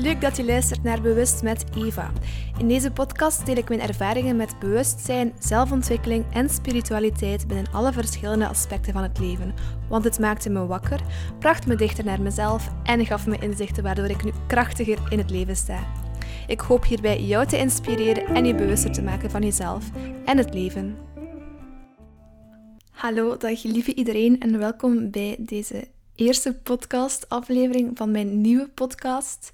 leuk dat je luistert naar Bewust met Eva. In deze podcast deel ik mijn ervaringen met bewustzijn, zelfontwikkeling en spiritualiteit binnen alle verschillende aspecten van het leven. Want het maakte me wakker, bracht me dichter naar mezelf en gaf me inzichten waardoor ik nu krachtiger in het leven sta. Ik hoop hierbij jou te inspireren en je bewuster te maken van jezelf en het leven. Hallo, dag lieve iedereen en welkom bij deze eerste podcast-aflevering van mijn nieuwe podcast.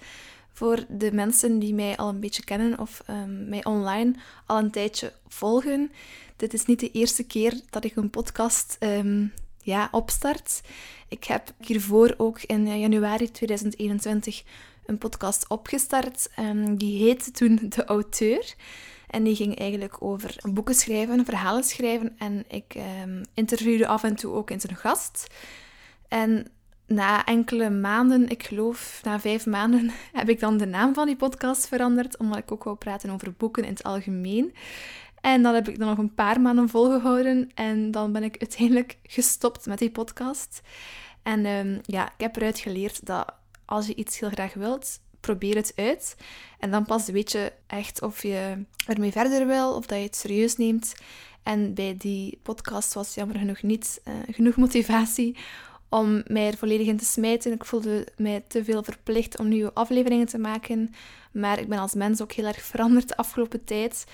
Voor de mensen die mij al een beetje kennen of um, mij online al een tijdje volgen. Dit is niet de eerste keer dat ik een podcast um, ja, opstart. Ik heb hiervoor ook in januari 2021 een podcast opgestart. Um, die heette toen De Auteur. En die ging eigenlijk over boeken schrijven, verhalen schrijven. En ik interviewde af en toe ook in zijn gast. En na enkele maanden, ik geloof na vijf maanden, heb ik dan de naam van die podcast veranderd, omdat ik ook wou praten over boeken in het algemeen. En dat heb ik dan nog een paar maanden volgehouden en dan ben ik uiteindelijk gestopt met die podcast. En um, ja, ik heb eruit geleerd dat als je iets heel graag wilt, probeer het uit. En dan pas weet je echt of je ermee verder wil, of dat je het serieus neemt. En bij die podcast was jammer genoeg niet uh, genoeg motivatie om mij er volledig in te smijten. Ik voelde mij te veel verplicht om nieuwe afleveringen te maken. Maar ik ben als mens ook heel erg veranderd de afgelopen tijd.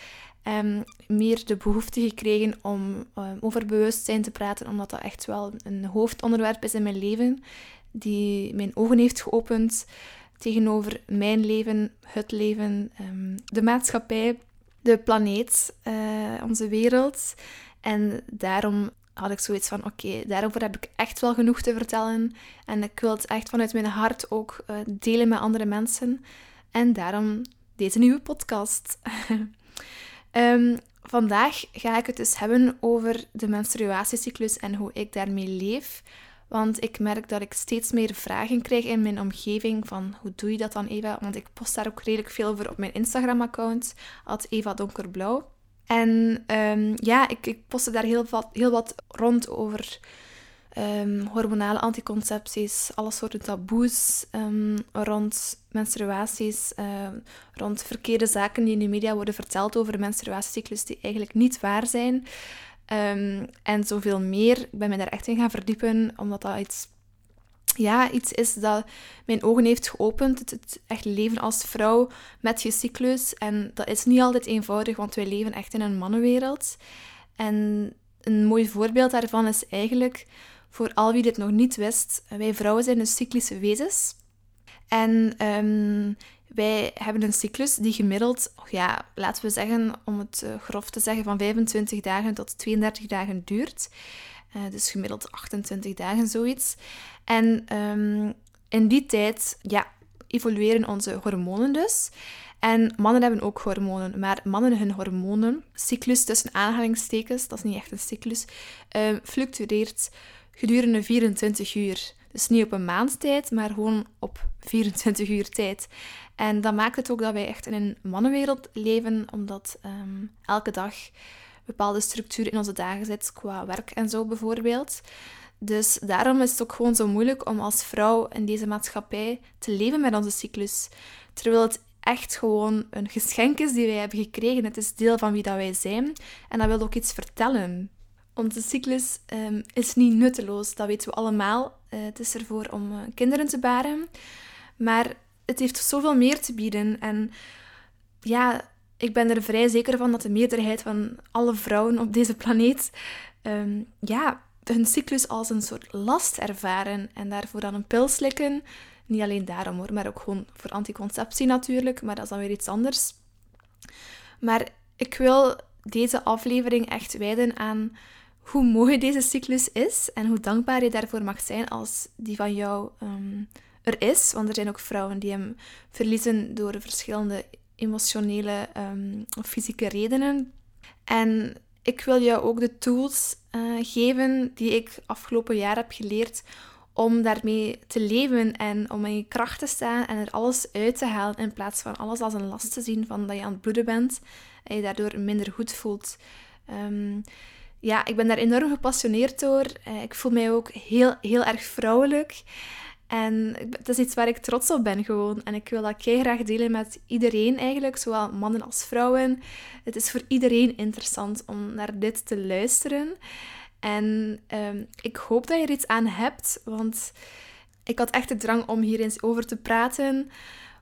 Um, meer de behoefte gekregen om um, over bewustzijn te praten, omdat dat echt wel een hoofdonderwerp is in mijn leven, die mijn ogen heeft geopend tegenover mijn leven, het leven, um, de maatschappij, de planeet, uh, onze wereld. En daarom had ik zoiets van: oké, daarover heb ik echt wel genoeg te vertellen. En ik wil het echt vanuit mijn hart ook uh, delen met andere mensen. En daarom deze nieuwe podcast. um, vandaag ga ik het dus hebben over de menstruatiecyclus en hoe ik daarmee leef. Want ik merk dat ik steeds meer vragen krijg in mijn omgeving van hoe doe je dat dan Eva? Want ik post daar ook redelijk veel over op mijn Instagram-account, Eva Donkerblauw. En um, ja, ik, ik postte daar heel wat, heel wat rond over um, hormonale anticoncepties, alle soorten taboes um, rond menstruaties, rond verkeerde zaken die in de media worden verteld over de menstruatiecyclus die eigenlijk niet waar zijn. en zoveel meer. Ik ben me daar echt in gaan verdiepen, omdat dat iets ja, iets is dat mijn ogen heeft geopend. Het, echt leven als vrouw met je cyclus. En dat is niet altijd eenvoudig, want wij leven echt in een mannenwereld. En een mooi voorbeeld daarvan is eigenlijk, voor al wie dit nog niet wist, wij vrouwen zijn dus cyclische wezens. En um, wij hebben een cyclus die gemiddeld, ja, laten we zeggen, om het eh, grof te zeggen, van 25 dagen tot 32 dagen duurt. Uh, dus gemiddeld 28 dagen zoiets. En um, in die tijd ja, evolueren onze hormonen dus. En mannen hebben ook hormonen, maar mannen hun hormonen, cyclus tussen aanhalingstekens, dat is niet echt een cyclus, uh, fluctueert gedurende 24 uur. Dus niet op een maand tijd, maar gewoon op 24 uur tijd. En dat maakt het ook dat wij echt in een mannenwereld leven, omdat um, elke dag bepaalde structuur in onze dagen zit, qua werk en zo bijvoorbeeld. Dus daarom is het ook gewoon zo moeilijk om als vrouw in deze maatschappij te leven met onze cyclus. Terwijl het echt gewoon een geschenk is die wij hebben gekregen. Het is deel van wie dat wij zijn. En dat wil ook iets vertellen. Onze cyclus um, is niet nutteloos, dat weten we allemaal. Uh, het is ervoor om uh, kinderen te baren. Maar het heeft zoveel meer te bieden. En ja, ik ben er vrij zeker van dat de meerderheid van alle vrouwen op deze planeet um, ja, hun cyclus als een soort last ervaren en daarvoor dan een pil slikken. Niet alleen daarom hoor, maar ook gewoon voor anticonceptie natuurlijk, maar dat is dan weer iets anders. Maar ik wil deze aflevering echt wijden aan hoe mooi deze cyclus is en hoe dankbaar je daarvoor mag zijn als die van jou um, er is. Want er zijn ook vrouwen die hem verliezen door verschillende emotionele um, of fysieke redenen. En ik wil jou ook de tools uh, geven die ik afgelopen jaar heb geleerd om daarmee te leven en om in je kracht te staan en er alles uit te halen in plaats van alles als een last te zien van dat je aan het bloeden bent en je daardoor minder goed voelt. Um, ja, ik ben daar enorm gepassioneerd door. Uh, ik voel mij ook heel, heel erg vrouwelijk. En het is iets waar ik trots op ben gewoon. En ik wil dat kei graag delen met iedereen eigenlijk, zowel mannen als vrouwen. Het is voor iedereen interessant om naar dit te luisteren. En ehm, ik hoop dat je er iets aan hebt, want ik had echt de drang om hier eens over te praten.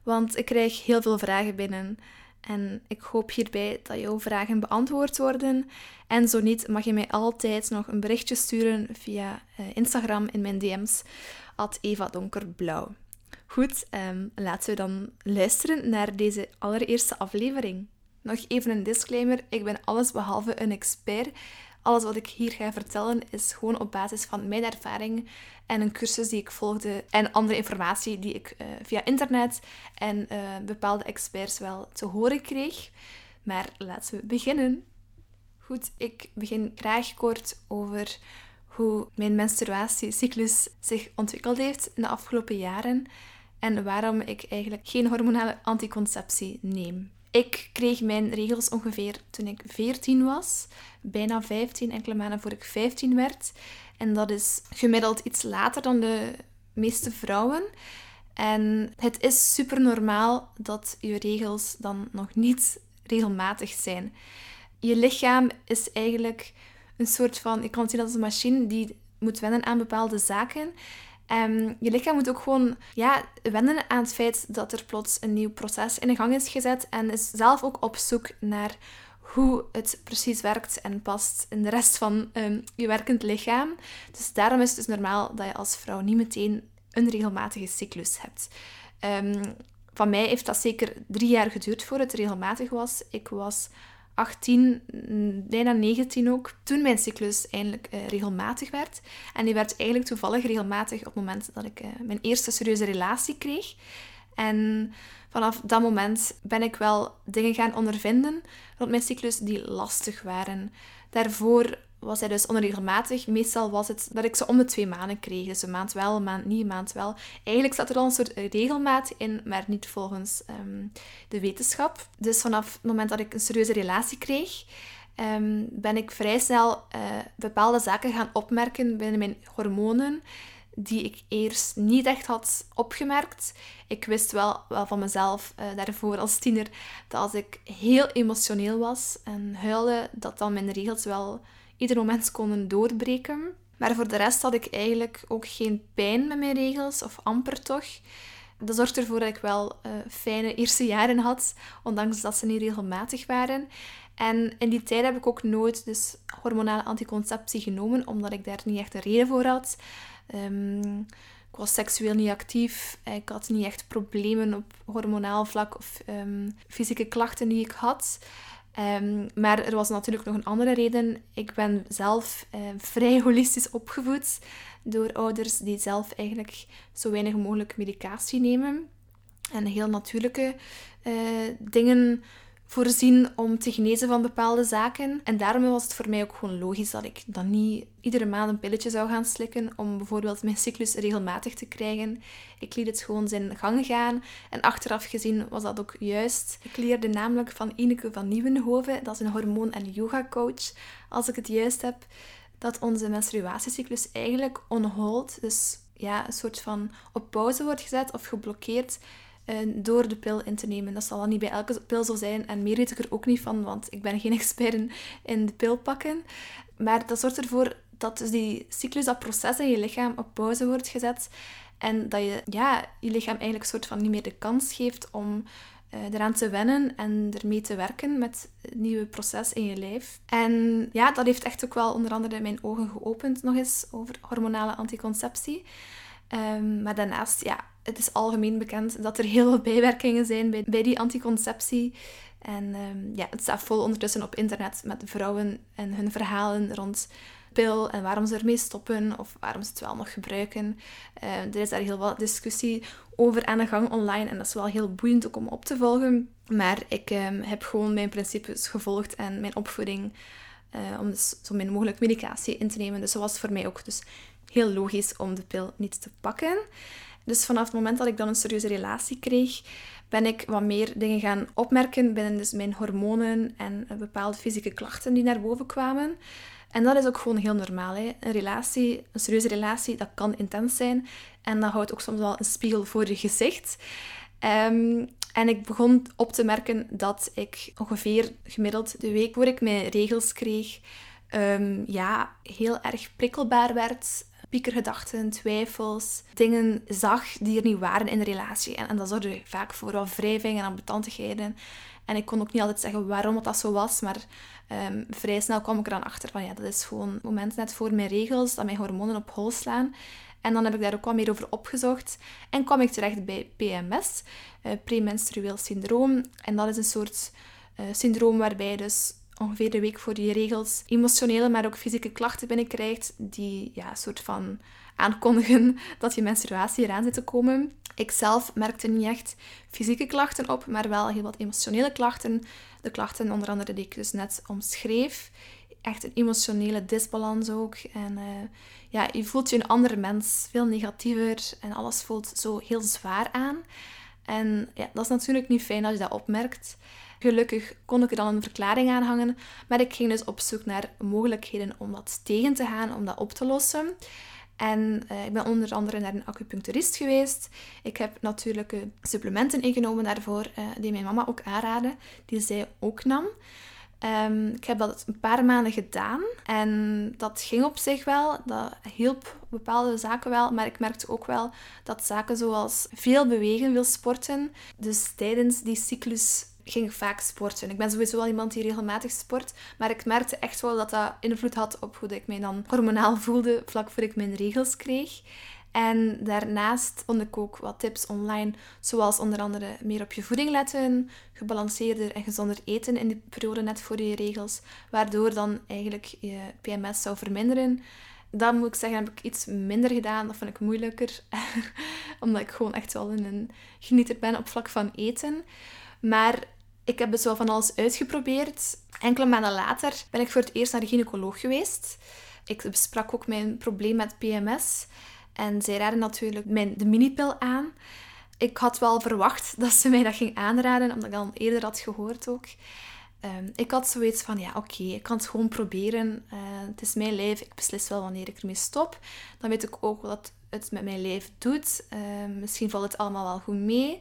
Want ik krijg heel veel vragen binnen. En ik hoop hierbij dat jouw vragen beantwoord worden. En zo niet, mag je mij altijd nog een berichtje sturen via eh, Instagram in mijn DM's, at Eva Donkerblauw. Goed, um, laten we dan luisteren naar deze allereerste aflevering. Nog even een disclaimer: ik ben alles behalve een expert. Alles wat ik hier ga vertellen is gewoon op basis van mijn ervaring en een cursus die ik volgde en andere informatie die ik uh, via internet en uh, bepaalde experts wel te horen kreeg. Maar laten we beginnen. Goed, ik begin graag kort over hoe mijn menstruatiecyclus zich ontwikkeld heeft in de afgelopen jaren en waarom ik eigenlijk geen hormonale anticonceptie neem. Ik kreeg mijn regels ongeveer toen ik 14 was, bijna 15, enkele maanden voor ik 15 werd. En dat is gemiddeld iets later dan de meeste vrouwen. En het is super normaal dat je regels dan nog niet regelmatig zijn. Je lichaam is eigenlijk een soort van, ik kan het zien als een machine die moet wennen aan bepaalde zaken. Um, je lichaam moet ook gewoon ja, wennen aan het feit dat er plots een nieuw proces in gang is gezet en is zelf ook op zoek naar hoe het precies werkt en past in de rest van um, je werkend lichaam. Dus daarom is het dus normaal dat je als vrouw niet meteen een regelmatige cyclus hebt. Um, van mij heeft dat zeker drie jaar geduurd voordat het regelmatig was. Ik was 18, bijna 19 ook, toen mijn cyclus eindelijk uh, regelmatig werd. En die werd eigenlijk toevallig regelmatig op het moment dat ik uh, mijn eerste serieuze relatie kreeg. En vanaf dat moment ben ik wel dingen gaan ondervinden rond mijn cyclus die lastig waren. Daarvoor was hij dus onregelmatig. Meestal was het dat ik ze om de twee maanden kreeg. Dus een maand wel, een maand niet, een maand wel. Eigenlijk zat er al een soort regelmaat in, maar niet volgens ehm, de wetenschap. Dus vanaf het moment dat ik een serieuze relatie kreeg, um, ben ik vrij snel uh, bepaalde zaken gaan opmerken binnen mijn hormonen die ik eerst niet echt had opgemerkt. Ik wist wel, wel van mezelf uh, daarvoor als tiener dat als ik heel emotioneel was en huilde, dat dan mijn regels wel ieder moment konden doorbreken. Maar voor de rest had ik eigenlijk ook geen pijn met mijn regels, of amper toch. Dat zorgt ervoor dat ik wel uh, fijne eerste jaren had, ondanks dat ze niet regelmatig waren. En in die tijd heb ik ook nooit dus hormonale anticonceptie genomen, omdat ik daar niet echt een reden voor had. Um, ik was seksueel niet actief. Ik had niet echt problemen op hormonaal vlak of um, fysieke klachten die ik had. Um, maar er was natuurlijk nog een andere reden. Ik ben zelf uh, vrij holistisch opgevoed door ouders die zelf eigenlijk zo weinig mogelijk medicatie nemen. En heel natuurlijke uh, dingen voorzien om te genezen van bepaalde zaken. En daarom was het voor mij ook gewoon logisch dat ik dan niet iedere maand een pilletje zou gaan slikken om bijvoorbeeld mijn cyclus regelmatig te krijgen. Ik liet het gewoon zijn gang gaan. En achteraf gezien was dat ook juist. Ik leerde namelijk van Ineke van Nieuwenhoven, dat is een hormoon- en yoga-coach, als ik het juist heb, dat onze menstruatiecyclus eigenlijk on hold, dus ja, een soort van op pauze wordt gezet of geblokkeerd door de pil in te nemen. Dat zal dan niet bij elke pil zo zijn. En meer weet ik er ook niet van, want ik ben geen expert in, de pil pakken. Maar dat zorgt ervoor dat dus die cyclus, dat proces in je lichaam op pauze wordt gezet. En dat je ja, je lichaam eigenlijk soort van niet meer de kans geeft om uh, eraan te wennen en ermee te werken met het nieuwe proces in je lijf. En ja, dat heeft echt ook wel onder andere mijn ogen geopend nog eens over hormonale anticonceptie. Um, maar daarnaast, ja, het is algemeen bekend dat er heel veel bijwerkingen zijn bij, bij die anticonceptie. En um, ja, het staat vol ondertussen op internet met vrouwen en hun verhalen rond pil en waarom ze ermee stoppen of waarom ze het wel nog gebruiken. Uh, er is daar heel wat discussie over aan de gang online en dat is wel heel boeiend ook om op te volgen. Maar ik um, heb gewoon mijn principes gevolgd en mijn opvoeding uh, om dus zo min mogelijk medicatie in te nemen. Dus dat was voor mij ook dus heel logisch om de pil niet te pakken. Dus vanaf het moment dat ik dan een serieuze relatie kreeg, ben ik wat meer dingen gaan opmerken binnen dus mijn hormonen en bepaalde fysieke klachten die naar boven kwamen. En dat is ook gewoon heel normaal. Hè? Een relatie, een serieuze relatie, dat kan intens zijn. En dat houdt ook soms wel een spiegel voor je gezicht. Ehm, en ik begon op te merken dat ik ongeveer gemiddeld de week voor ik mijn regels kreeg, um, ja, heel erg prikkelbaar werd. Piekergedachten, twijfels, dingen zag die er niet waren in de relatie. En, en dat zorgde vaak voor wat wrijving en ambetantigheden. En ik kon ook niet altijd zeggen waarom dat zo was, maar um, vrij snel kwam ik er dan achter van ja, dat is gewoon het moment net voor mijn regels, dat mijn hormonen op hol slaan. En dan heb ik daar ook wat meer over opgezocht en kwam ik terecht bij PMS, uh, premenstrueel syndroom. En dat is een soort uh, syndroom waarbij dus ongeveer de week voor je regels emotionele, maar ook fysieke klachten binnenkrijgt, die ja, soort van aankondigen dat je menstruatie eraan zit te komen. Ik zelf merkte niet echt fysieke klachten op, maar wel heel wat emotionele klachten. De klachten onder andere die ik dus net omschreef. Echt een emotionele disbalans ook. En uh, ja, je voelt je een andere mens, veel negatiever en alles voelt zo heel zwaar aan. En ja, dat is natuurlijk niet fijn als je dat opmerkt. Gelukkig kon ik er dan een verklaring aan hangen, maar ik ging dus op zoek naar mogelijkheden om dat tegen te gaan, om dat op te lossen. En uh, ik ben onder andere naar een acupuncturist geweest. Ik heb natuurlijke supplementen ingenomen daarvoor, uh, die mijn mama ook aanraadde, die zij ook nam. Um, ik heb dat een paar maanden gedaan en dat ging op zich wel. Dat hielp bepaalde zaken wel, maar ik merkte ook wel dat zaken zoals veel bewegen, veel sporten, dus tijdens die cyclus ging vaak sporten. Ik ben sowieso wel iemand die regelmatig sport, maar ik merkte echt wel dat dat invloed had op hoe ik mij dan hormonaal voelde vlak voor ik mijn regels kreeg. En daarnaast vond ik ook wat tips online, zoals onder andere meer op je voeding letten, gebalanceerder en gezonder eten in die periode net voor je regels, waardoor dan eigenlijk je PMS zou verminderen. Dat moet ik zeggen, heb ik iets minder gedaan. Dat vond ik moeilijker, omdat ik gewoon echt wel een genieter ben op vlak van eten. Maar ik heb dus wel van alles uitgeprobeerd. Enkele maanden later ben ik voor het eerst naar de gynaecoloog geweest. Ik besprak ook mijn probleem met PMS. En zij raadde natuurlijk mijn, de minipil aan. Ik had wel verwacht dat ze mij dat ging aanraden, omdat ik al eerder had gehoord ook. Ehm, ik had zoiets van, ja oké, ik kan het gewoon proberen. Uh, het is mijn lijf, ik beslis wel wanneer ik ermee stop. Dan weet ik ook wat het met mijn lijf doet. Ehm, misschien valt het allemaal wel goed mee.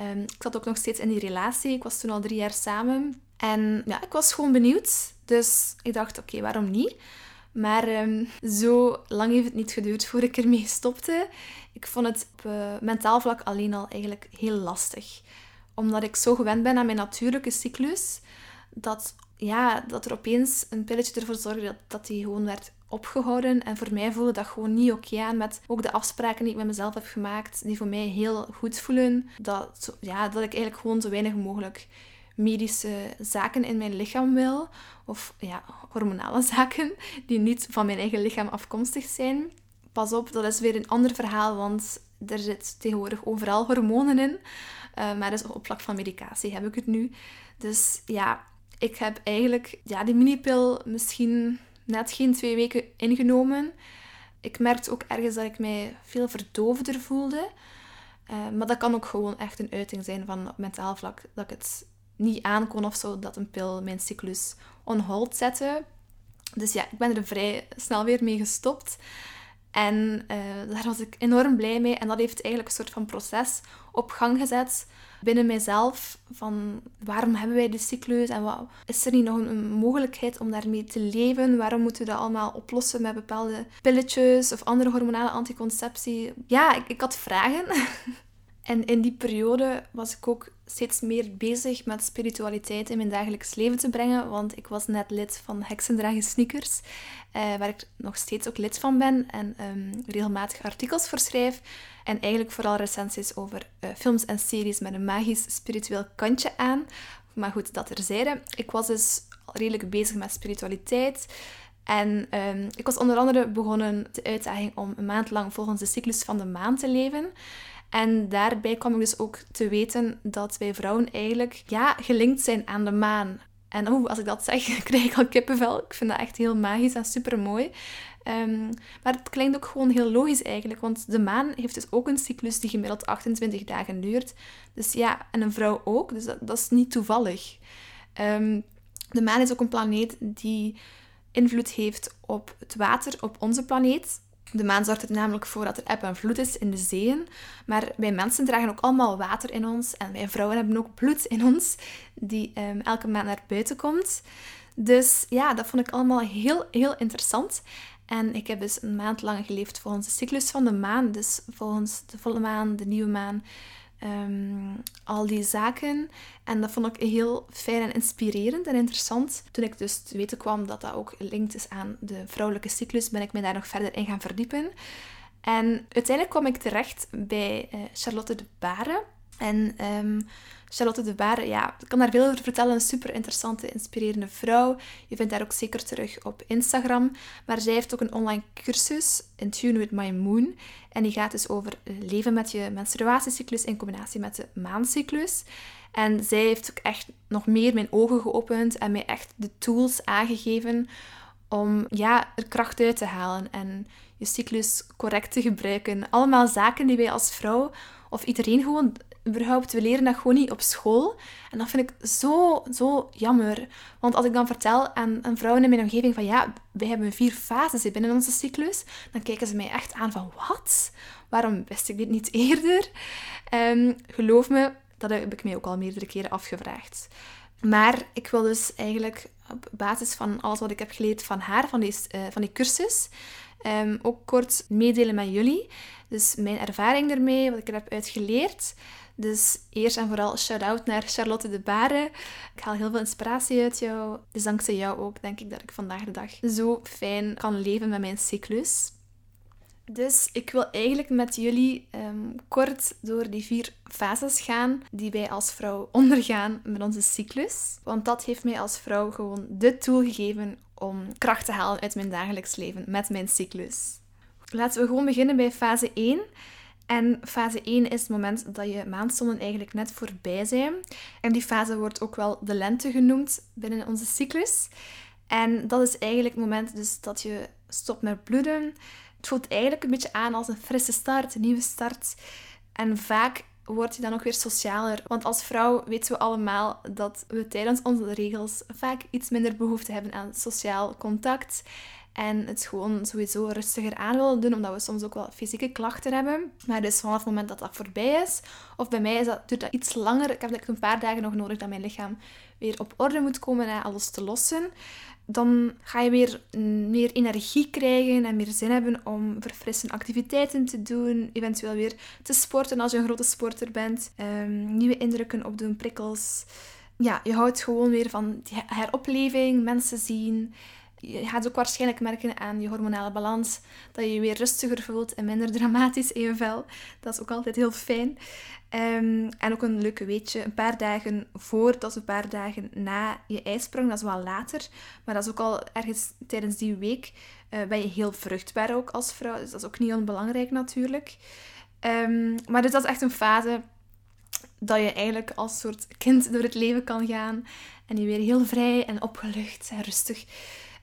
Um, ik zat ook nog steeds in die relatie. Ik was toen al drie jaar samen. En ja, ik was gewoon benieuwd. Dus ik dacht, oké, waarom niet? Maar um, zo lang heeft het niet geduurd voor ik ermee stopte. Ik vond het op uh, mentaal vlak alleen al eigenlijk heel lastig. Omdat ik zo gewend ben aan mijn natuurlijke cyclus, dat, ja, dat er opeens een pilletje ervoor zorgde dat, dat die gewoon werd opgehouden. En voor mij voelde dat gewoon niet oké aan met ook de afspraken die ik met mezelf heb gemaakt, die voor mij heel goed voelen. Dat, ja, dat ik eigenlijk gewoon zo weinig mogelijk medische zaken in mijn lichaam wil. Of ja, hormonale zaken die niet van mijn eigen lichaam afkomstig zijn. Pas op, dat is weer een ander verhaal, want er zit tegenwoordig overal hormonen in. Uh, maar dus op vlak van medicatie heb ik het nu. Dus ja, ik heb eigenlijk ja, die minipil misschien net geen twee weken ingenomen. Ik merkte ook ergens dat ik mij veel verdovender voelde. Uh, maar dat kan ook gewoon echt een uiting zijn van mentaal vlak. Dat ik het niet aankon of zo, dat een pil mijn cyclus on hold zette. Dus ja, ik ben er vrij snel weer mee gestopt. En uh, daar was ik enorm blij mee. En dat heeft eigenlijk een soort van proces op gang gezet binnen mijzelf. Van waarom hebben wij de cyclus en wat, is er niet nog een, mogelijkheid om daarmee te leven? Waarom moeten we dat allemaal oplossen met bepaalde pilletjes of andere hormonale anticonceptie? Ja, ik, ik had vragen. en in die periode was ik ook steeds meer bezig met spiritualiteit in mijn dagelijks leven te brengen. Want ik was net lid van Heksendragen Sneakers, eh, waar ik nog steeds ook lid van ben en um, regelmatig artikels voor schrijf. En eigenlijk vooral recensies over uh, films en series met een magisch spiritueel kantje aan. Maar goed, dat terzijde. Ik was dus redelijk bezig met spiritualiteit. En um, ik was onder andere begonnen de uitdaging om een maand lang volgens de cyclus van de maan te leven. En daarbij kwam ik dus ook te weten dat wij vrouwen eigenlijk ja, gelinkt zijn aan de maan. En oh, als ik dat zeg, krijg ik al kippenvel. Ik vind dat echt heel magisch en super mooi. Um, maar het klinkt ook gewoon heel logisch eigenlijk, want de maan heeft dus ook een cyclus die gemiddeld 28 dagen duurt. Dus ja, en een vrouw ook, dus dat, is niet toevallig. Um, de maan is ook een planeet die invloed heeft op het water op onze planeet. De maan zorgt er namelijk voor dat er eb en vloed is in de zeeën. Maar wij mensen dragen ook allemaal water in ons. En wij vrouwen hebben ook bloed in ons, die um, elke maand naar buiten komt. Dus ja, dat vond ik allemaal heel, heel interessant. En ik heb dus een maand lang geleefd volgens de cyclus van de maan. Dus volgens de volle maan, de nieuwe maan, um, al die zaken. En dat vond ik heel fijn en inspirerend en interessant. Toen ik dus te weten kwam dat dat ook linked is aan de vrouwelijke cyclus, ben ik me daar nog verder in gaan verdiepen. En uiteindelijk kwam ik terecht bij uh, Charlotte de Baren. En um, Charlotte de Baar, ja, ik kan daar veel over vertellen. Een super interessante, inspirerende vrouw. Je vindt haar ook zeker terug op Instagram. Maar zij heeft ook een online cursus, In Tune with My Moon. En die gaat dus over leven met je menstruatiecyclus in combinatie met de maancyclus. En zij heeft ook echt nog meer mijn ogen geopend en mij echt de tools aangegeven om ja, er kracht uit te halen en je cyclus correct te gebruiken. Allemaal zaken die wij als vrouw of iedereen gewoon we leren dat gewoon niet op school. En dat vind ik zo, zo jammer. Want als ik dan vertel aan, vrouwen in mijn omgeving van ja, wij hebben vier fases binnen onze cyclus, dan kijken ze mij echt aan van wat? Waarom wist ik dit niet eerder? Um, geloof me, dat heb ik mij ook al meerdere keren afgevraagd. Maar ik wil dus eigenlijk op basis van alles wat ik heb geleerd van haar, van die, uh, van die cursus, um, ook kort meedelen met jullie. Dus mijn ervaring ermee, wat ik er heb uitgeleerd. Dus eerst en vooral shout-out naar Charlotte de Baren. Ik haal heel veel inspiratie uit jou. Dus dankzij jou ook denk ik dat ik vandaag de dag zo fijn kan leven met mijn cyclus. Dus ik wil eigenlijk met jullie ehm, kort door die vier fases gaan die wij als vrouw ondergaan met onze cyclus. Want dat heeft mij als vrouw gewoon de tool gegeven om kracht te halen uit mijn dagelijks leven met mijn cyclus. Laten we gewoon beginnen bij fase 1. En fase 1 is het moment dat je maandzonnen eigenlijk net voorbij zijn. En die fase wordt ook wel de lente genoemd binnen onze cyclus. En dat is eigenlijk het moment dus dat je stopt met bloeden. Het voelt eigenlijk een beetje aan als een frisse start, een nieuwe start. En vaak word je dan ook weer socialer. Want als vrouw weten we allemaal dat we tijdens onze regels vaak iets minder behoefte hebben aan sociaal contact. En het gewoon sowieso rustiger aan willen doen, omdat we soms ook wel fysieke klachten hebben. Maar dus vanaf het moment dat dat voorbij is, of bij mij is dat, duurt dat iets langer. Ik heb like een paar dagen nog nodig dat mijn lichaam weer op orde moet komen en alles te lossen. Dan ga je weer meer energie krijgen en meer zin hebben om verfrissende activiteiten te doen. Eventueel weer te sporten als je een grote sporter bent. Um, nieuwe indrukken opdoen, prikkels. Ja, je houdt gewoon weer van heropleving, mensen zien je gaat ook waarschijnlijk merken aan je hormonale balans dat je je weer rustiger voelt en minder dramatisch in je vel. Dat is ook altijd heel fijn. Um, en ook een leuke weetje, een paar dagen voor tot een paar dagen na je ijsprong, dat is wel later, maar dat is ook al ergens tijdens die week, uh, ben je heel vruchtbaar ook als vrouw. Dus dat is ook niet onbelangrijk natuurlijk. Um, maar dus dat is echt een fase dat je eigenlijk als soort kind door het leven kan gaan en je weer heel vrij en opgelucht en rustig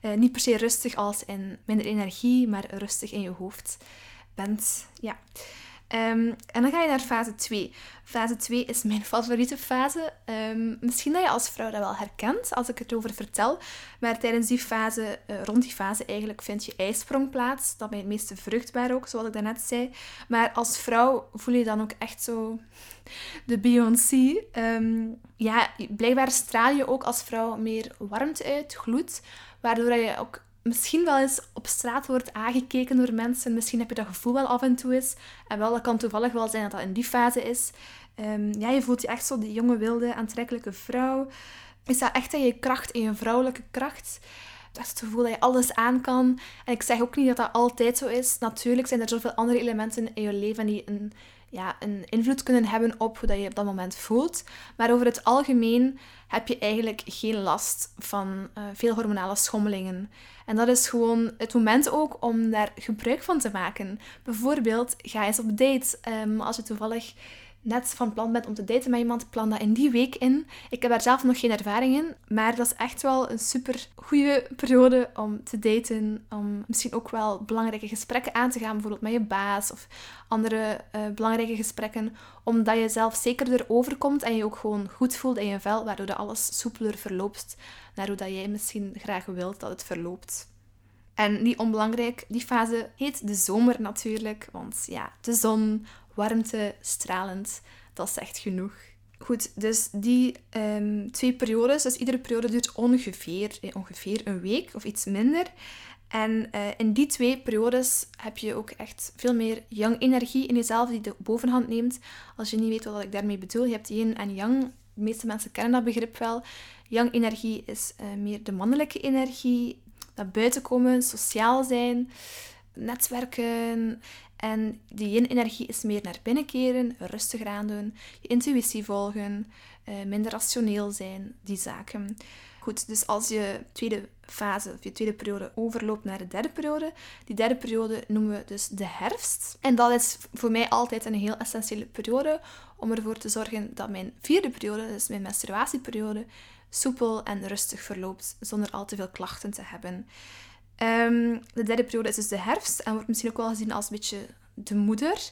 uh, niet per se rustig als in minder energie, maar rustig in je hoofd bent. Ja. Um, en dan ga je naar fase 2. Fase 2 is mijn favoriete fase. Um, misschien dat je als vrouw dat wel herkent als ik het over vertel. Maar tijdens die fase, uh, rond die fase eigenlijk, vindt je ijsprong plaats. Dat ben je het meeste vruchtbaar ook, zoals ik daarnet zei. Maar als vrouw voel je dan ook echt zo de Beyoncé. Um, ja, blijkbaar straal je ook als vrouw meer warmte uit, gloed. Waardoor je ook misschien wel eens op straat wordt aangekeken door mensen. Misschien heb je dat gevoel wel af en toe eens. En wel, dat kan toevallig wel zijn dat dat in die fase is. Um, ja, je voelt je echt zo die jonge, wilde, aantrekkelijke vrouw. Je staat echt in je kracht, in je vrouwelijke kracht. Het het gevoel dat je alles aan kan. En ik zeg ook niet dat dat altijd zo is. Natuurlijk zijn er zoveel andere elementen in je leven die een, ja, een invloed kunnen hebben op hoe dat je op dat moment voelt. Maar over het algemeen heb je eigenlijk geen last van uh, veel hormonale schommelingen. En dat is gewoon het moment ook om daar gebruik van te maken. Bijvoorbeeld, ga eens op date um, als je toevallig net van plan bent om te daten met iemand, plan dat in die week in. Ik heb daar zelf nog geen ervaring in, maar dat is echt wel een super goede periode om te daten. Om misschien ook wel belangrijke gesprekken aan te gaan, bijvoorbeeld met je baas of andere uh, belangrijke gesprekken, omdat je zelf zekerder overkomt en je ook gewoon goed voelt in je vel, waardoor alles soepeler verloopt naar hoe dat jij misschien graag wilt dat het verloopt. En niet onbelangrijk, die fase heet de zomer natuurlijk, want ja, de zon, warmte, stralend, dat is echt genoeg. Goed, dus die um, twee periodes, dus iedere periode duurt ongeveer, eh, ongeveer een week of iets minder. En uh, in die twee periodes heb je ook echt veel meer yang-energie in jezelf die de bovenhand neemt. Als je niet weet wat ik daarmee bedoel, je hebt yin en yang. De meeste mensen kennen dat begrip wel. Yang-energie is uh, meer de mannelijke energie, dat buiten komen, sociaal zijn, netwerken. En die yin-energie is meer naar binnen keren, rustig aan doen, je intuïtie volgen, uh, minder rationeel zijn, die zaken. Goed, dus als je tweede fase of je tweede periode overloopt naar de derde periode, die derde periode noemen we dus de herfst. En dat is voor mij altijd een heel essentiële periode om ervoor te zorgen dat mijn vierde periode, dus mijn menstruatieperiode, soepel en rustig verloopt zonder al te veel klachten te hebben. Ehm, de derde periode is dus de herfst en wordt misschien ook wel gezien als een beetje de moeder.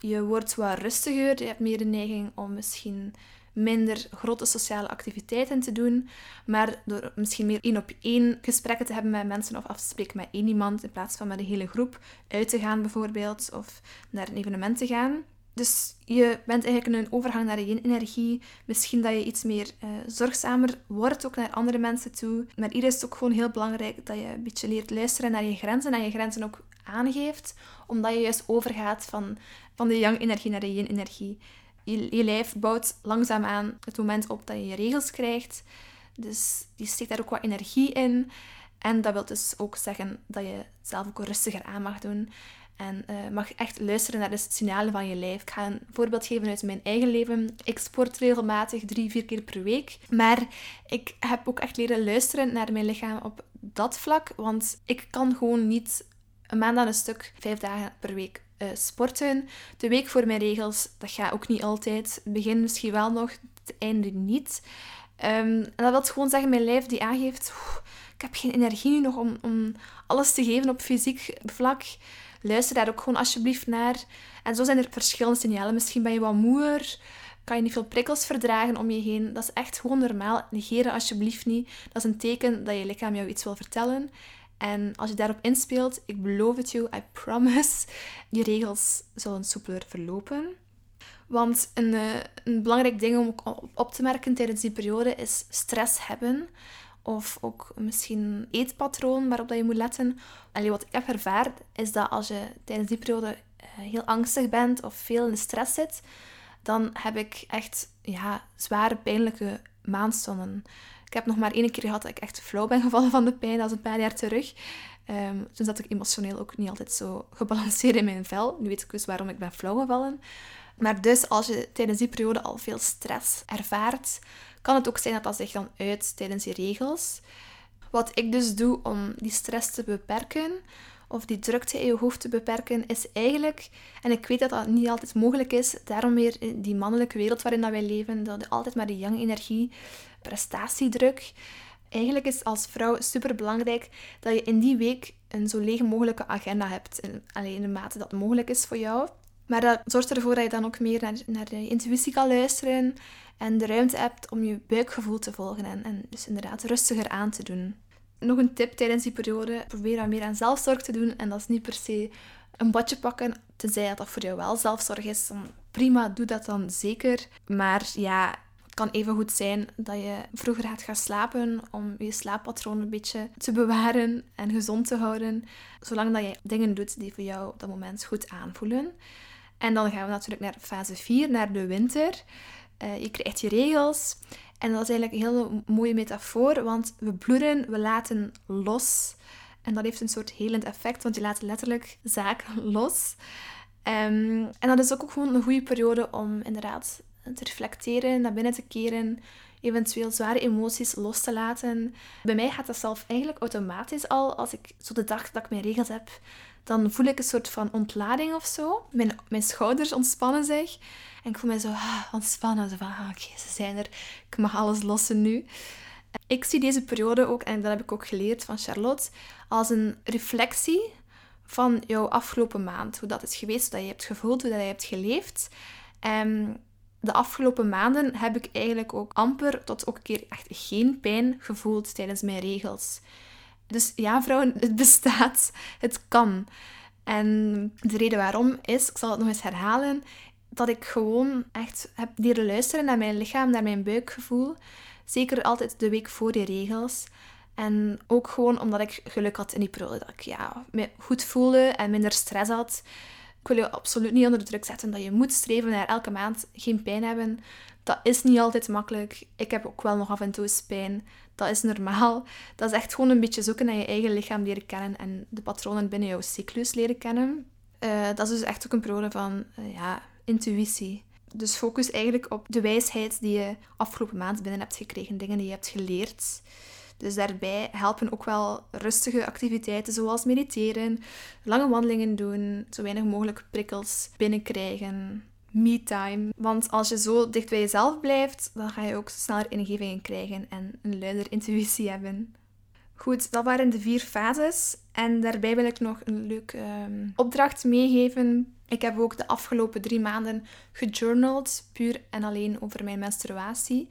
Je wordt wat rustiger, je hebt meer de neiging om misschien minder grote sociale activiteiten te doen, maar door misschien meer één op één gesprekken te hebben met mensen of af te spreken met één iemand in plaats van met een hele groep uit te gaan bijvoorbeeld of naar een evenement te gaan. Dus je bent eigenlijk in een overgang naar de yin-energie. Misschien dat je iets meer uh, zorgzamer wordt, ook naar andere mensen toe. Maar hier is het ook gewoon heel belangrijk dat je een beetje leert luisteren naar je grenzen en je grenzen ook aangeeft, omdat je juist overgaat van, van de yang-energie naar de yin-energie. Je, je lijf bouwt langzaamaan het moment op dat je je regels krijgt. Dus die steekt daar ook wat energie in. En dat wil dus ook zeggen dat je zelf ook rustiger aan mag doen. En uh, mag echt luisteren naar de signalen van je lijf. Ik ga een voorbeeld geven uit mijn eigen leven. Ik sport regelmatig drie, vier keer per week. Maar ik heb ook echt leren luisteren naar mijn lichaam op dat vlak. Want ik kan gewoon niet een maand aan een stuk, vijf dagen per week uh, sporten. De week voor mijn regels, dat gaat ook niet altijd. Het begin misschien wel nog, het einde niet. Um, en dat wil gewoon zeggen, mijn lijf die aangeeft... ik heb geen energie nu nog om, om alles te geven op fysiek vlak. Luister daar ook gewoon alsjeblieft naar. En zo zijn er verschillende signalen. Misschien ben je wat moer, kan je niet veel prikkels verdragen om je heen. Dat is echt gewoon normaal. Negeren alsjeblieft niet. Dat is een teken dat je lichaam jou iets wil vertellen. En als je daarop inspeelt, ik beloof het you, I promise, je regels zullen soepeler verlopen. Want een, eh, een belangrijk ding om op te merken tijdens die periode is stress hebben. Of ook misschien eetpatroon waarop dat je moet letten. Wat ik heb ervaard is dat als je tijdens die periode eh, heel angstig bent of veel in de stress zit, dan heb ik echt ja, zware pijnlijke maandstonden. Ik heb nog maar één keer gehad dat ik echt flauw ben gevallen van de pijn. Dat is een paar jaar terug. Um, toen zat ik emotioneel ook niet altijd zo gebalanceerd in mijn vel. Nu weet ik dus waarom ik ben flauw gevallen. Maar dus als je tijdens die periode al veel stress ervaart, kan het ook zijn dat dat zich dan uit tijdens je regels. Wat ik dus doe om die stress te beperken, of die drukte in je hoofd te beperken, is eigenlijk, en ik weet dat dat niet altijd mogelijk is, daarom weer in die mannelijke wereld waarin dat wij leven, dat altijd maar die yang-energie, prestatiedruk. Eigenlijk is als vrouw super belangrijk dat je in die week een zo leeg mogelijke agenda hebt. alleen in de mate dat mogelijk is voor jou. Maar dat zorgt ervoor dat je dan ook meer naar, naar je intuïtie kan luisteren en de ruimte hebt om je buikgevoel te volgen en, en dus inderdaad rustiger aan te doen. Nog een tip tijdens die periode, probeer dan meer aan zelfzorg te doen en dat is niet per se een badje pakken, tenzij dat voor jou wel zelfzorg is. Dan prima, doe dat dan zeker. Maar ja, kan even goed zijn dat je vroeger gaat gaan slapen om je slaappatroon een beetje te bewaren en gezond te houden, zolang dat je dingen doet die voor jou op dat moment goed aanvoelen. En dan gaan we natuurlijk naar fase 4, naar de winter. Uh, je krijgt je regels. En dat is eigenlijk een hele mooie metafoor, want we bloeden, we laten los. En dat heeft een soort helend effect, want je laat letterlijk zaken los. Um, en dat is ook gewoon een goede periode om inderdaad te reflecteren, naar binnen te keren, eventueel zware emoties los te laten. Bij mij gaat dat zelf eigenlijk automatisch al. Als ik zo de dag dat ik mijn regels heb, dan voel ik een soort van ontlading of zo. Mijn, mijn schouders ontspannen zich. En ik voel mij zo ah, ontspannen. Zo van, ah, oké, ze zijn er. Ik mag alles lossen nu. Ik zie deze periode ook, en dat heb ik ook geleerd van Charlotte, als een reflectie van jouw afgelopen maand. Hoe dat is geweest, hoe dat je hebt gevoeld, hoe dat je hebt geleefd. En de afgelopen maanden heb ik eigenlijk ook amper tot ook een keer echt geen pijn gevoeld tijdens mijn regels. Dus ja, vrouwen, het bestaat. Het kan. En de reden waarom is, ik zal het nog eens herhalen, dat ik gewoon echt heb leren luisteren naar mijn lichaam, naar mijn buikgevoel. Zeker altijd de week voor die regels. En ook gewoon omdat ik geluk had in die ik ja, me goed voelde en minder stress had. Ik wil je absoluut niet onder de druk zetten dat je moet streven naar elke maand geen pijn hebben. Dat is niet altijd makkelijk. Ik heb ook wel nog af en toe pijn. Dat is normaal. Dat is echt gewoon een beetje zoeken naar je eigen lichaam leren kennen en de patronen binnen jouw cyclus leren kennen. Uh, dat is dus echt ook een periode van uh, ja, intuïtie. Dus focus eigenlijk op de wijsheid die je afgelopen maand binnen hebt gekregen, dingen die je hebt geleerd. Dus daarbij helpen ook wel rustige activiteiten zoals mediteren, lange wandelingen doen, zo weinig mogelijk prikkels binnenkrijgen, me-time. Want als je zo dicht bij jezelf blijft, dan ga je ook sneller ingevingen krijgen en een luider intuïtie hebben. Goed, dat waren de vier fases. En daarbij wil ik nog een leuke um, opdracht meegeven. Ik heb ook de afgelopen drie maanden gejournald, puur en alleen over mijn menstruatie.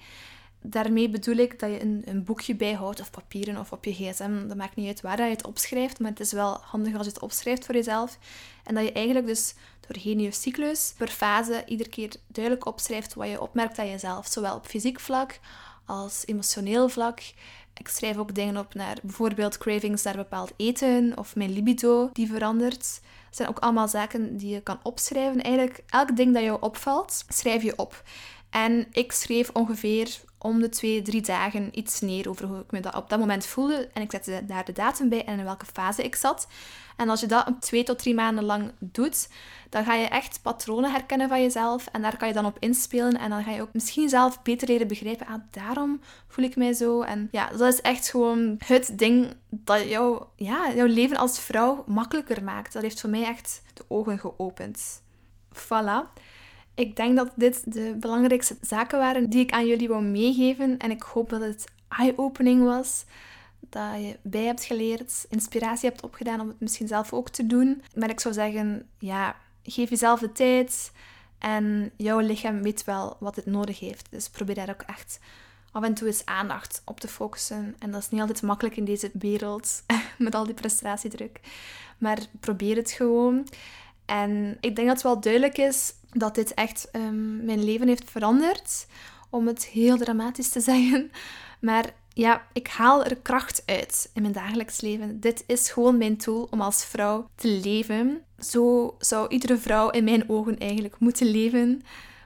Daarmee bedoel ik dat je een, een, boekje bijhoudt, of papieren of op je gsm. Dat maakt niet uit waar je het opschrijft, maar het is wel handig als je het opschrijft voor jezelf. En dat je eigenlijk dus doorheen je cyclus per fase iedere keer duidelijk opschrijft wat je opmerkt aan jezelf. Zowel op fysiek vlak als emotioneel vlak. Ik schrijf ook dingen op naar bijvoorbeeld cravings naar bepaald eten of mijn libido die verandert. Dat zijn ook allemaal zaken die je kan opschrijven. Eigenlijk elk ding dat jou opvalt, schrijf je op. En ik schreef ongeveer om de twee, drie dagen iets neer over hoe ik me dat op dat moment voelde. En ik zette daar de datum bij en in welke fase ik zat. En als je dat twee tot drie maanden lang doet, dan ga je echt patronen herkennen van jezelf. En daar kan je dan op inspelen. En dan ga je ook misschien zelf beter leren begrijpen. Ah, daarom voel ik mij zo. En ja, dat is echt gewoon het ding dat jou, ja, jouw leven als vrouw makkelijker maakt. Dat heeft voor mij echt de ogen geopend. Voilà. Ik denk dat dit de belangrijkste zaken waren die ik aan jullie wou meegeven. En ik hoop dat het eye-opening was. Dat je bij hebt geleerd, inspiratie hebt opgedaan om het misschien zelf ook te doen. Maar ik zou zeggen, ja, geef jezelf de tijd. En jouw lichaam weet wel wat het nodig heeft. Dus probeer daar ook echt af en toe eens aandacht op te focussen. En dat is niet altijd makkelijk in deze wereld, met al die prestatiedruk. Maar probeer het gewoon. En ik denk dat het wel duidelijk is dat dit echt um, mijn leven heeft veranderd. Om het heel dramatisch te zeggen. Maar ja, ik haal er kracht uit in mijn dagelijks leven. Dit is gewoon mijn tool om als vrouw te leven. Zo zou iedere vrouw in mijn ogen eigenlijk moeten leven.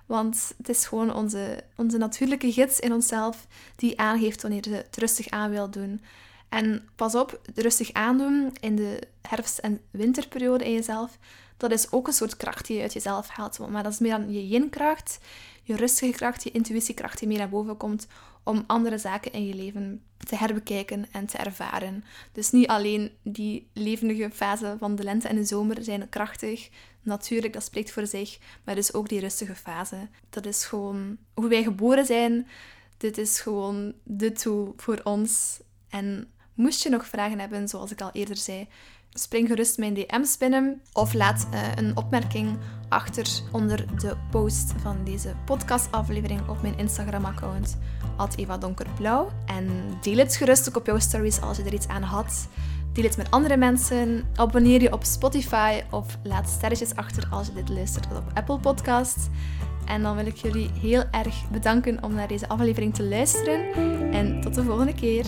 Want het is gewoon onze, onze natuurlijke gids in onszelf die aangeeft wanneer ze het rustig aan wil doen. En pas op, rustig aandoen in de herfst- en winterperiode in jezelf, dat is ook een soort kracht die je uit jezelf haalt. Maar dat is meer dan je yin-kracht, je rustige kracht, je intuïtiekracht die meer naar boven komt om andere zaken in je leven te herbekijken en te ervaren. Dus niet alleen die levendige fase van de lente en de zomer zijn krachtig, natuurlijk, dat spreekt voor zich, maar dus ook die rustige fase. Dat is gewoon hoe wij geboren zijn. Dit is gewoon de tool voor ons. En moest je nog vragen hebben, zoals ik al eerder zei, spring gerust mijn DM's binnen of laat uh, een opmerking achter onder de post van deze podcastaflevering op mijn Instagram-account, Eva Donkerblauw. En deel het gerust ook op jouw stories als je er iets aan had. Deel het met andere mensen. Abonneer je op Spotify of laat sterretjes achter als je dit luistert op Apple Podcasts. En dan wil ik jullie heel erg bedanken om naar deze aflevering te luisteren. En tot de volgende keer.